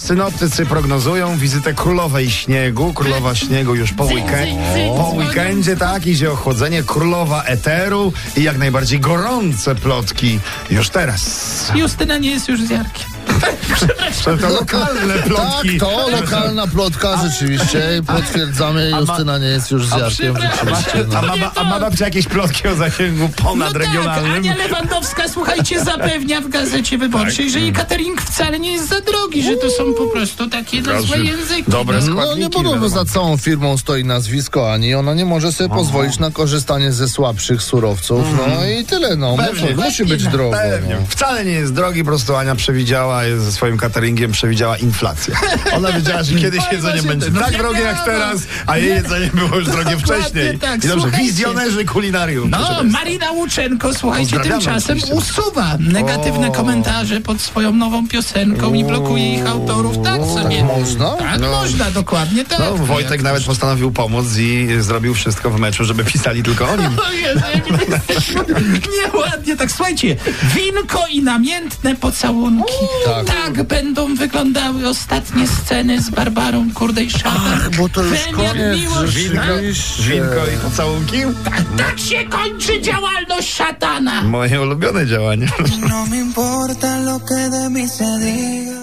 Synoptycy prognozują wizytę królowej śniegu. Królowa śniegu już po, weekend, po weekendzie, tak, idzie ochłodzenie. Królowa eteru i jak najbardziej gorące plotki już teraz. Justyna nie jest już z Jarkiem. To, to lokalne plotki. Tak, to lokalna plotka rzeczywiście. Potwierdzamy, Justyna nie jest już z Jarkiem. Rzeczywiście, A no. ma, a ma babcia jakieś plotki o zasięgu No tak, ponadregionalnym? Ania Lewandowska, słuchajcie, zapewnia w Gazecie Wyborczej, że jej catering wcale nie jest za drogi, że to są po prostu takie no, złe języki. Dobre no. składniki. No nie podobno za całą firmą stoi nazwisko Ani. Ona nie może sobie pozwolić na korzystanie ze słabszych surowców. No i tyle, no. Pewnie. Musi, musi być drogo. Pewnie. No. Wcale nie jest drogi, po prostu Ania przewidziała jest ze swoim cateringiem, przewidziała inflację. Ona wiedziała, że kiedyś Oj, jedzenie będzie no tak drogie jak teraz, a jej jedzenie było już drogie wcześniej. tak, I dobrze, wizjonerzy kulinarium. No. Marina Łuczenko, słuchajcie, tymczasem usuwa negatywne O. komentarze pod swoją nową piosenką i blokuje ich autorów. Tak sobie. można? Tak, No. można, dokładnie tak. No, Wojtek nawet postanowił pomóc i zrobił wszystko w meczu, żeby pisali tylko o nim. Nieładnie, tak słuchajcie. Winko i namiętne pocałunki. Tak. Tak będą wyglądały ostatnie sceny z Barbarą Kurdej-Szatan. Ach, bo to już koniec miłości. rzeczywiście. Winko i pocałunki? Tak się kończy działalność szatana. Moje ulubione działanie. No me importa lo que de mí se diga.